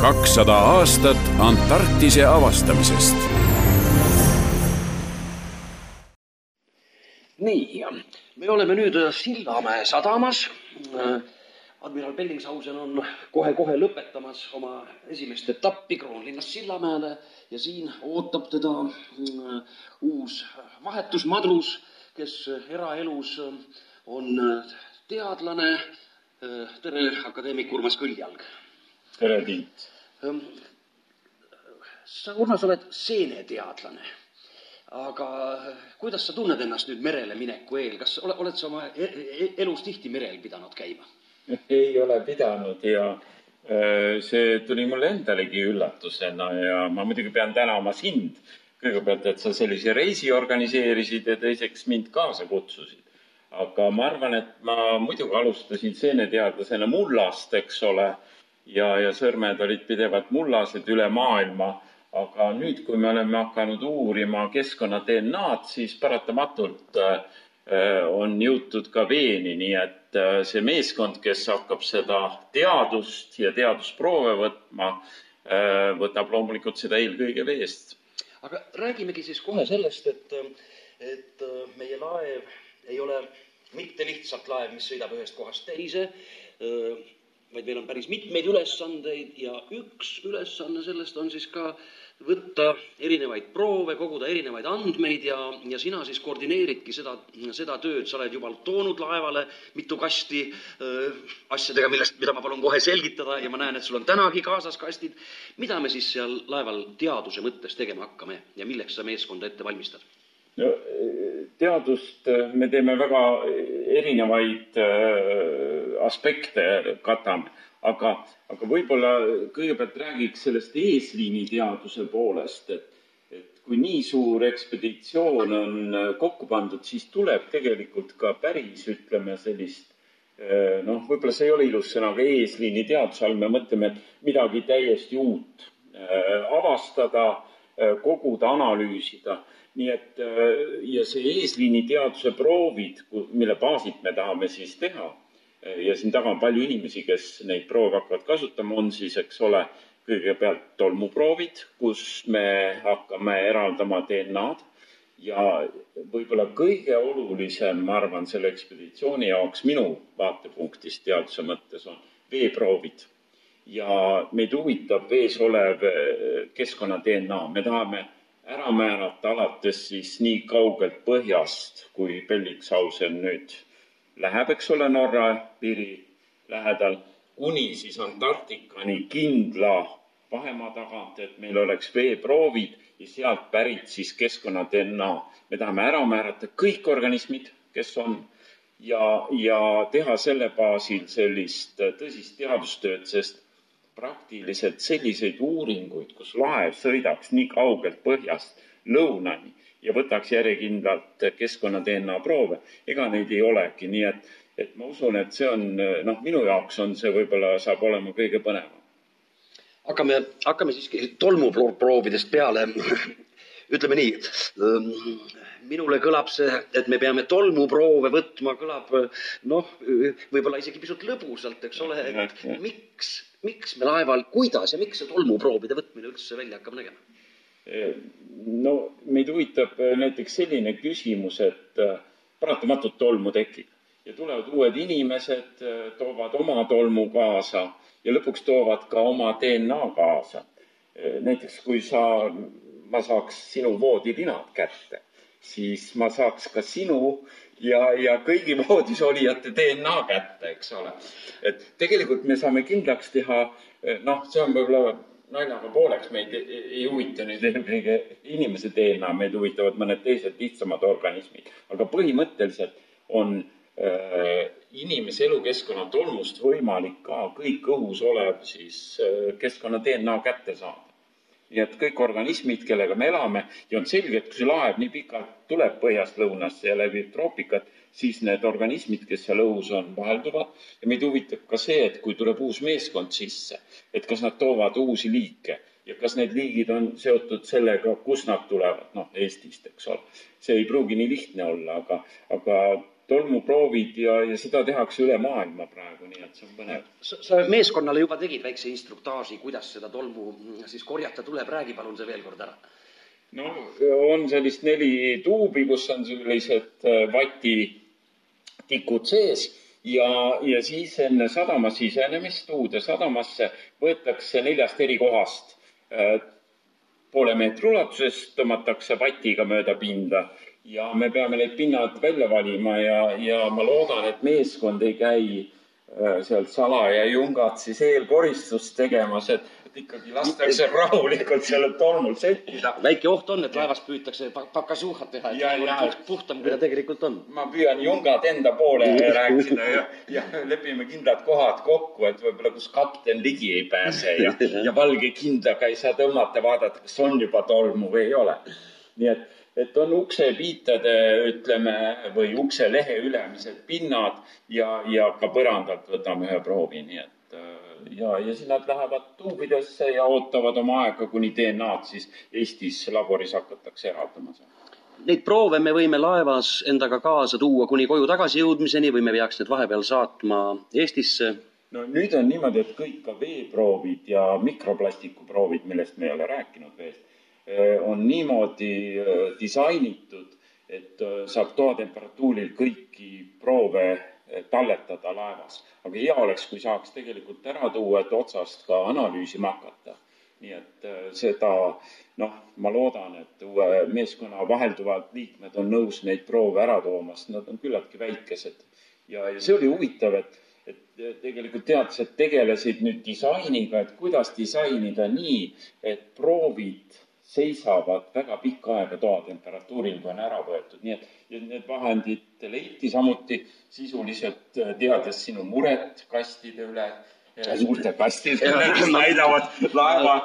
kakssada aastat Antarktise avastamisest. nii, me oleme nüüd Sillamäe sadamas. admiral Bellingshausen on kohe-kohe lõpetamas oma esimest etappi Kroonlinnast Sillamäele ja siin ootab teda mm, uus vahetusmadrus, kes eraelus on teadlane. tere, akadeemik Urmas Kõljalg tere, Tiit! sa, Urmas, oled seeneteadlane. aga kuidas sa tunned ennast nüüd merele mineku eel, kas ole, oled sa oma e e elus tihti merel pidanud käima? ei ole pidanud ja äh, see tuli mulle endalegi üllatusena ja ma muidugi pean tänama sind kõigepealt, et sa sellise reisi organiseerisid ja teiseks mind kaasa kutsusid. aga ma arvan, et ma muidugi alustasin seeneteadlasena mullast, eks ole ja, ja sõrmed olid pidevalt mullased üle maailma. aga nüüd, kui me oleme hakanud uurima keskkonna DNA-d, siis paratamatult äh, on jõutud ka veeni, nii et äh, see meeskond, kes hakkab seda teadust ja teadusproove võtma, äh, võtab loomulikult seda eelkõige veest. aga räägimegi siis kohe sellest, et, et meie laev ei ole mitte lihtsalt laev, mis sõidab ühest kohast teise vaid meil on päris mitmeid ülesandeid ja üks ülesanne sellest on siis ka võtta erinevaid proove, koguda erinevaid andmeid ja, ja sina siis koordineeridki seda, seda tööd, sa oled juba toonud laevale mitu kasti öö, asjadega, millest, mida ma palun kohe selgitada ja ma näen, et sul on tänagi kaasas kastid. mida me siis seal laeval teaduse mõttes tegema hakkame ja milleks sa meeskonda ette valmistad? no teadust me teeme väga erinevaid äh, aspekte katame, aga, aga võib-olla kõigepealt räägiks sellest eesliini teaduse poolest, et, et kui nii suur ekspeditsioon on kokku pandud, siis tuleb tegelikult ka päris, ütleme sellist äh, noh, võib-olla see ei ole ilus sõna, aga eesliini teaduse all me mõtleme, et midagi täiesti uut äh, avastada, koguda, analüüsida nii et äh, ja see eesliini teaduse proovid, mille baasilt me tahame siis teha äh, ja siin taga on palju inimesi, kes neid proove hakkavad kasutama, on siis, eks ole, kõigepealt tolmuproovid, kus me hakkame eraldama DNA-d ja võib-olla kõige olulisem, ma arvan, selle ekspeditsiooni jaoks minu vaatepunktist teaduse mõttes on veeproovid. ja meid huvitab vees olev äh, keskkonna DNA, me tahame ära määrata alates siis nii kaugelt põhjast, kui Bellingshausen nüüd läheb, eks ole, Norra piiri lähedal, kuni siis Antarktikani kindla vahemaa tagant, et meil oleks veeproovid ja sealt pärit siis keskkonna DNA. me tahame ära määrata kõik organismid, kes on ja, ja teha selle baasil sellist tõsist teadustööd, sest praktiliselt selliseid uuringuid, kus laev sõidaks nii kaugelt põhjast lõunani ja võtaks järjekindlalt keskkonna DNA proove, ega neid ei olegi, nii et, et ma usun, et see on noh, minu jaoks on see võib-olla saab olema kõige põnevam. hakkame, hakkame siiski tolmuproovidest peale. ütleme nii, minule kõlab see, et me peame tolmuproove võtma, kõlab noh, võib-olla isegi pisut lõbusalt, eks ole, et miks miks me laeval, kuidas ja miks see tolmuproovide võtmine üldse välja hakkab nägema? no meid huvitab äh, näiteks selline küsimus, et äh, paratamatult tolmu tekib ja tulevad uued inimesed, äh, toovad oma tolmu kaasa ja lõpuks toovad ka oma DNA kaasa. näiteks kui sa, ma saaks sinu voodilinad kätte, siis ma saaks ka sinu ja, ja kõigi voodis olijate DNA kätte, eks ole. et tegelikult me saame kindlaks teha, noh, see on võib-olla naljaga pooleks, meid ei, ei huvita nüüd eelkõige inimese DNA, meid huvitavad mõned teised lihtsamad organismid, aga põhimõtteliselt on äh, inimese elukeskkonna tolmust võimalik ka kõik õhus olev siis äh, keskkonna DNA kätte saada nii et kõik organismid, kellega me elame ja on selge, et kui see laev nii pikalt tuleb põhjast lõunasse ja läbib troopikat, siis need organismid, kes seal õhus on, vahelduvad. ja meid huvitab ka see, et kui tuleb uus meeskond sisse, et kas nad toovad uusi liike ja kas need liigid on seotud sellega, kust nad tulevad, noh, Eestist, eks ole. see ei pruugi nii lihtne olla, aga, aga tolmuproovid ja, ja seda tehakse üle maailma praegu, nii et see on põnev. sa meeskonnale juba tegid väikse instruktaaži, kuidas seda tolmu siis korjata tuleb, räägi palun see veel kord ära. no on sellist neli tuubi, kus on sellised äh, vatitikud sees ja, ja siis enne sadama sisenemist Uude sadamasse võetakse neljast eri kohast äh, poole meetri ulatuses tõmmatakse vatiga mööda pinda ja me peame need pinnad välja valima ja, ja ma loodan, et meeskond ei käi äh, sealt salaja jungat siis eelkoristust tegemas, et et ikkagi lastakse rahulikult sellel tolmul settida. väike oht on, et laevast püütakse pakasuhat teha, et ja, ja, puht, puhtam, kui ta tegelikult on. ma püüan jungad enda poole rääkida ja, ja lepime kindlad kohad kokku, et võib-olla kus kapten ligi ei pääse ja, ja valge kindaga ei saa tõmmata, vaadata, kas on juba tolmu või ei ole. nii et et on uksepiitade, ütleme, või ukselehe ülemised pinnad ja, ja ka põrandalt võtame ühe proovi, nii et äh, ja, ja siis nad lähevad tuubidesse ja ootavad oma aega, kuni DNA-d siis Eestis laboris hakatakse eraldama. Neid proove me võime laevas endaga kaasa tuua kuni koju tagasijõudmiseni või me peaks need vahepeal saatma Eestisse? no nüüd on niimoodi, et kõik ka veeproovid ja mikroplastikuproovid, millest me ei ole rääkinud veest, on niimoodi eh, disainitud, et eh, saab toatemperatuuril kõiki proove talletada laevas. aga hea oleks, kui saaks tegelikult ära tuua, et otsast ka analüüsima hakata. nii et seda, noh, ma loodan, et uue meeskonna vahelduvad liikmed on nõus neid proove ära tooma, sest nad on küllaltki väikesed. ja, ja see oli huvitav, et, et tegelikult teadlased tegelesid nüüd disainiga, et kuidas disainida nii, et proovid seisavad väga pikka aega toatemperatuuril, kui on ära võetud, nii et ja need vahendid leiti samuti sisuliselt, äh, teades sinu muret kastide üle, äh, suurte kastide näidavad laeva.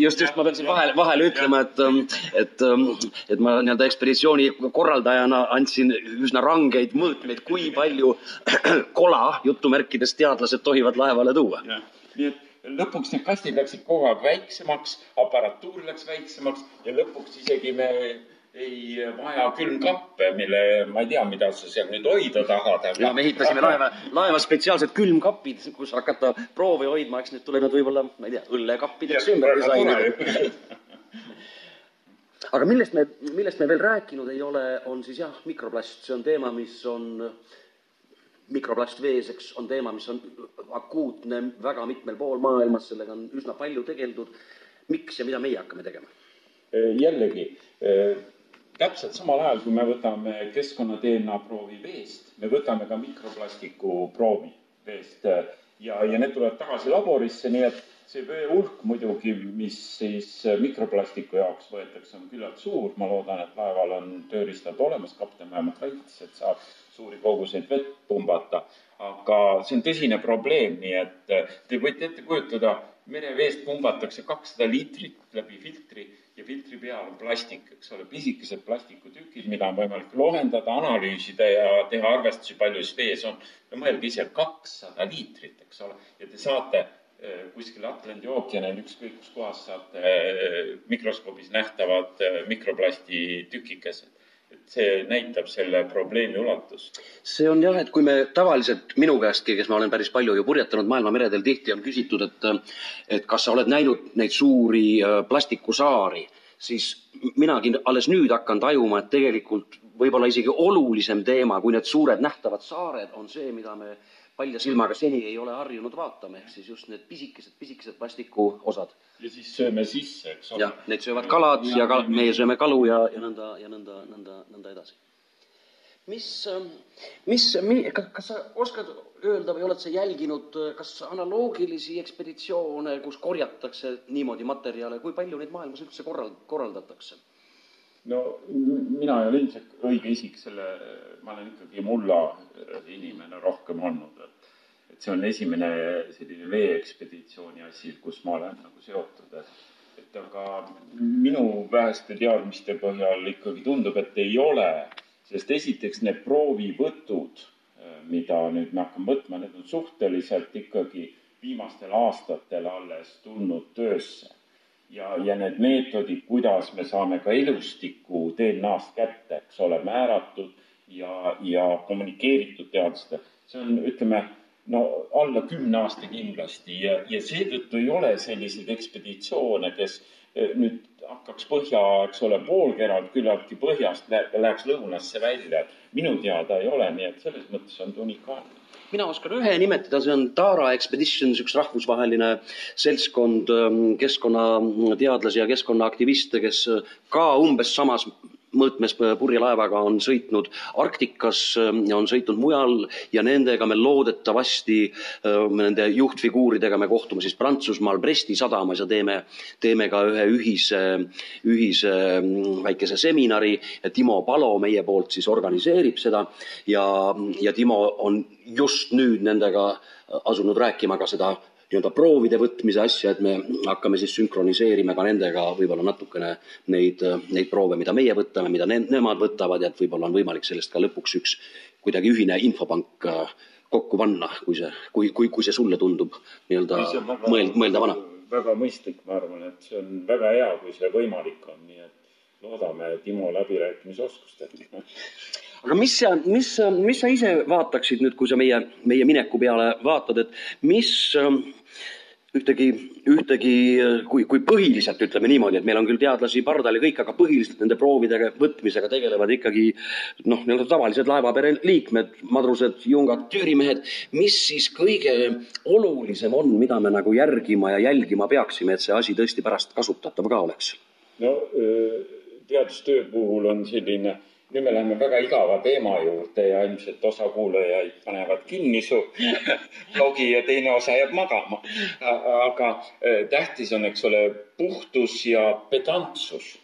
just, just ma pean siin vahele, vahele ütlema, et, ähm, et, ähm, et ma nii-öelda ekspeditsiooni korraldajana andsin üsna rangeid mõõtmeid, kui palju kola jutumärkides teadlased tohivad laevale tuua. nii et lõpuks need kastid läksid kogu aeg väiksemaks, aparatuur läks väiksemaks ja lõpuks isegi me ei vaja külmkappe, mille, ma ei tea, mida sa seal nüüd hoida tahad ja me ehitasime laeva, laeva spetsiaalsed külmkapid, kus hakata proovi hoidma, eks need tulevad võib-olla, ma ei tea, õllekappideks ümber disainida. aga millest me, millest me veel rääkinud ei ole, on siis jah, mikroplast, see on teema, mis on mikroplast vees, eks, on teema, mis on akuutne väga mitmel pool maailmas, sellega on üsna palju tegeldud. miks ja mida meie hakkame tegema? jällegi, täpselt samal ajal, kui me võtame keskkonna DNA proovi veest, me võtame ka mikroplastiku proovi veest ja, ja need tulevad tagasi laborisse, nii et see vee hulk muidugi, mis siis mikroplastiku jaoks võetakse, on küllalt suur. ma loodan, et laeval on tööriistad olemas, kapten vähemalt väitis, et saab suuri koguseid vett pumbata. aga see on tõsine probleem, nii et eh, te võite ette kujutada, mereveest pumbatakse kakssada liitrit läbi filtri ja filtri peal on plastik, eks ole, pisikesed plastikutükid, mida on võimalik lohendada, analüüsida ja teha arvestusi, palju siis vees on. no mõelge ise, kakssada liitrit, eks ole, ja te saate eh, kuskil Atlandi ookeanil, ükskõik kus kohas saate eh, mikroskoobis nähtavad mikroplasti tükikesed see näitab selle probleemi ulatust. see on jah, et kui me tavaliselt minu käestki, kes ma olen päris palju ju purjetanud maailma meredel, tihti on küsitud, et et kas sa oled näinud neid suuri äh, plastikusaari, siis minagi alles nüüd hakkan tajuma, et tegelikult võib-olla isegi olulisem teema kui need suured nähtavad saared on see, mida me palja silmaga seni ei ole harjunud vaatama, ehk siis just need pisikesed, pisikesed plastikuosad. ja siis sööme sisse, eks ole. jah, need söövad kalad ja, ja kal meie sööme kalu ja, ja nõnda ja nõnda, nõnda, nõnda edasi. mis, mis, kas, kas sa oskad öelda või oled sa jälginud, kas analoogilisi ekspeditsioone, kus korjatakse niimoodi materjale, kui palju neid maailmas üldse korral-, korraldatakse? No mina ei ole ilmselt õige isik selle, ma olen ikkagi mulla inimene rohkem olnud, et, et see on esimene selline veeekspeditsiooni asi, kus ma olen nagu seotud, et, et aga minu väheste teadmiste põhjal ikkagi tundub, et ei ole, sest esiteks need proovivõtud, mida nüüd me hakkame võtma, need on suhteliselt ikkagi viimastel aastatel alles tulnud töösse ja, ja need meetodid, kuidas me saame ka elustiku DNA-st kätte, eks ole, määratud ja, ja kommunikeeritud teadlastega. see on, ütleme, no alla kümne aasta kindlasti ja, ja seetõttu ei ole selliseid ekspeditsioone, kes eh, nüüd hakkaks põhja, eks ole, poolkeralt küllaltki põhjast läheks lõunasse välja. minu teada ei ole, nii et selles mõttes on ta unikaalne mina oskan ühe nimetada, see on Tara Expeditions, üks rahvusvaheline seltskond ähm, keskkonnateadlasi ja keskkonnaaktiviste, kes ka umbes samas mõõtmes purjelaevaga on sõitnud Arktikas ähm, on sõitnud mujal ja nendega me loodetavasti, ähm, nende juhtfiguuridega me kohtume siis Prantsusmaal Bresti sadamas ja teeme, teeme ka ühe ühise, ühise ähm, väikese seminari. Timo Palo meie poolt siis organiseerib seda ja, ja Timo on just nüüd nendega asunud rääkima ka seda nii-öelda proovide võtmise asja, et me hakkame siis sünkroniseerima ka nendega võib-olla natukene neid, neid proove, mida meie võtame, mida ne nemad võtavad ja et võib-olla on võimalik sellest ka lõpuks üks kuidagi ühine infopank äh, kokku panna, kui see, kui, kui, kui see sulle tundub nii-öelda mõeld-, mõeldavana. väga mõistlik, ma arvan, et see on väga hea, kui see võimalik on, nii et loodame Timo läbirääkimisoskust, et aga mis sa, mis, mis sa ise vaataksid nüüd, kui sa meie, meie mineku peale vaatad, et mis ähm, ühtegi, ühtegi, kui, kui põhiliselt ütleme niimoodi, et meil on küll teadlasi pardal ja kõik, aga põhiliselt nende proovide võtmisega tegelevad ikkagi noh, nii-öelda tavalised laevapere liikmed, madrused, jungad, tüürimehed. mis siis kõige olulisem on, mida me nagu järgima ja jälgima peaksime, et see asi tõesti pärast kasutatav ka oleks? no teadustöö puhul on selline nüüd me läheme väga igava teema juurde ja ilmselt osa kuulajaid panevad kinni su blogi ja teine osa jääb magama. aga e, tähtis on, eks ole, puhtus ja pedantsus.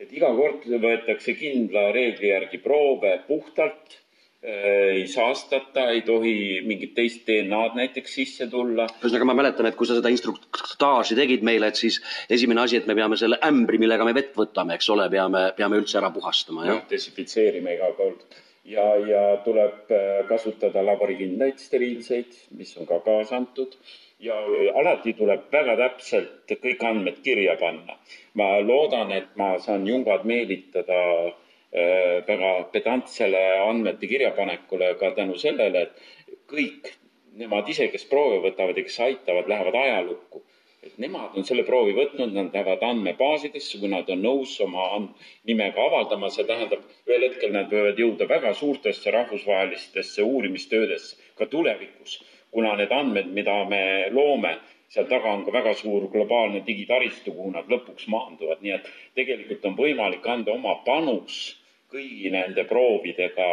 et iga kord võetakse kindla reegli järgi proove puhtalt ei saastata, ei tohi mingit teist DNA-d näiteks sisse tulla. ühesõnaga, ma mäletan, et kui sa seda instruktaaži tegid meile, et siis esimene asi, et me peame selle ämbri, millega me vett võtame, eks ole, peame, peame üldse ära puhastama, jah? desinfitseerima iga kord. ja, ja tuleb äh, kasutada laborikindlaid steriilseid, mis on ka kaasa antud ja alati tuleb väga täpselt kõik andmed kirja panna. ma loodan, et ma saan jungad meelitada Äh, väga pedantsele andmete kirjapanekule ka tänu sellele, et kõik nemad ise, kes proove võtavad ja kes aitavad, lähevad ajalukku. et nemad on selle proovi võtnud, nad lähevad andmebaasidesse, kui nad on nõus oma nimega avaldama, see tähendab, ühel hetkel nad võivad jõuda väga suurtesse rahvusvahelistesse uurimistöödesse ka tulevikus, kuna need andmed, mida me loome, seal taga on ka väga suur globaalne digitaristu, kuhu nad lõpuks maanduvad, nii et tegelikult on võimalik anda oma panus kõigi nende proovidega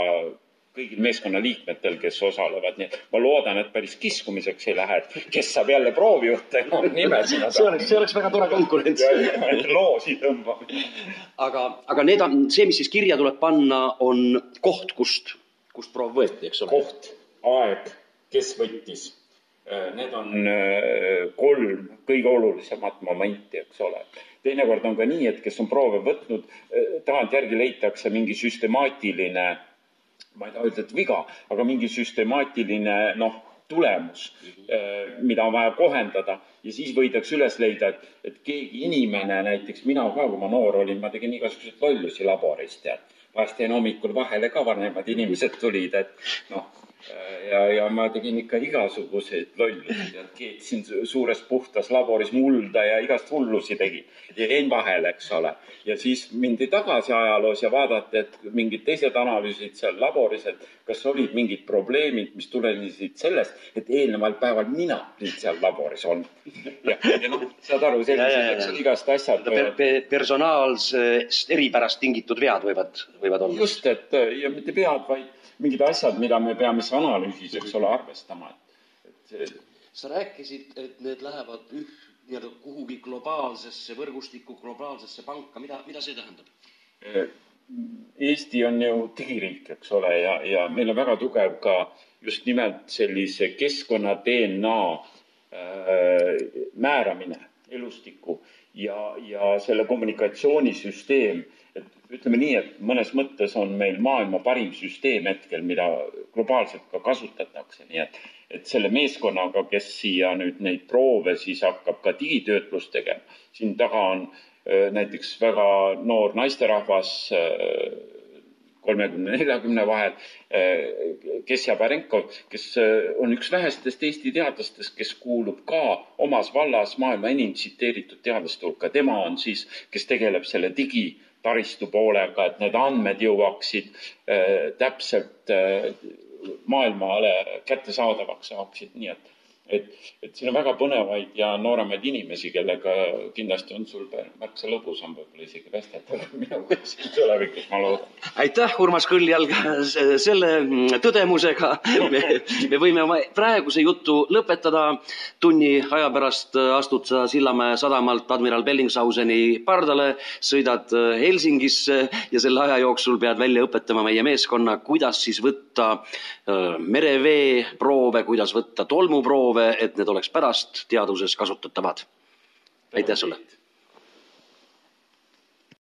kõigil meeskonnaliikmetel, kes osalevad, nii et ma loodan, et päris kiskumiseks ei lähe, et kes saab jälle proovijuht no, nime sinna see oleks, see oleks väga tore konkurents loosi tõmbab. aga, aga need on, see, mis siis kirja tuleb panna, on koht, kust, kust proov võeti, eks ole? koht, aeg, kes võttis. Need on äh, kolm kõige olulisemat momenti, eks ole teinekord on ka nii, et kes on proove võtnud, eh, tagantjärgi leitakse mingi süstemaatiline, ma ei taha ütelda, et viga, aga mingi süstemaatiline, noh, tulemus, eh, mida on vaja kohendada ja siis võidakse üles leida, et, et keegi inimene, näiteks mina ka, kui ma noor olin, ma tegin igasuguseid lollusi laboris, tead. vahest jäin hommikul vahele ka, vanemad inimesed tulid, et noh ja, ja ma tegin ikka igasuguseid lollusi, tead, keetsin suures puhtas laboris mulda ja igast hullusi tegin. ja jäin vahele, eks ole. ja siis mindi tagasi ajaloos ja vaadati, et mingid teised analüüsid seal laboris, et kas olid mingid probleemid, mis tulenesid sellest, et eelneval päeval mina olin seal laboris olnud. ja, ja noh, saad aru, sellised, eks ole, igast asjad per,. Per, personaalsest eripärast tingitud vead võivad, võivad olla. just, et ja mitte vead, vaid mingid asjad, mida me peame siis analüüsis, eks ole, arvestama, et, et sa rääkisid, et need lähevad üh-, nii-öelda kuhugi globaalsesse võrgustikku, globaalsesse panka, mida, mida see tähendab? Eesti on ju digiriik, eks ole, ja, ja meil on väga tugev ka just nimelt sellise keskkonna DNA äh, määramine, elustikku ja, ja selle kommunikatsioonisüsteem et ütleme nii, et mõnes mõttes on meil maailma parim süsteem hetkel, mida globaalselt ka kasutatakse, nii et, et selle meeskonnaga, kes siia nüüd neid proove siis hakkab ka digitöötlust tegema, siin taga on äh, näiteks väga noor naisterahvas äh, kolmekümne, neljakümne vahel. Kesja Barenkov, kes on üks vähestest Eesti teadlastest, kes kuulub ka omas vallas maailma enim tsiteeritud teadlaste hulka. tema on siis, kes tegeleb selle digitaristu poolega, et need andmed jõuaksid täpselt maailmale kättesaadavaks saaksid, nii et et, et siin on väga põnevaid ja nooremaid inimesi, kellega kindlasti on sul märksa lõbusam võib-olla isegi vestelda kui minuga siin tulevikus, ma loodan. aitäh, Urmas Kõljalg, selle tõdemusega me, me võime oma praeguse jutu lõpetada. tunni aja pärast astud sa Sillamäe sadamalt admiral Bellingshauseni pardale, sõidad Helsingisse ja selle aja jooksul pead välja õpetama meie meeskonna, kuidas siis võtta äh, mereveeproove, kuidas võtta tolmuproove proove, et need oleks pärast teaduses kasutatavad. aitäh sulle!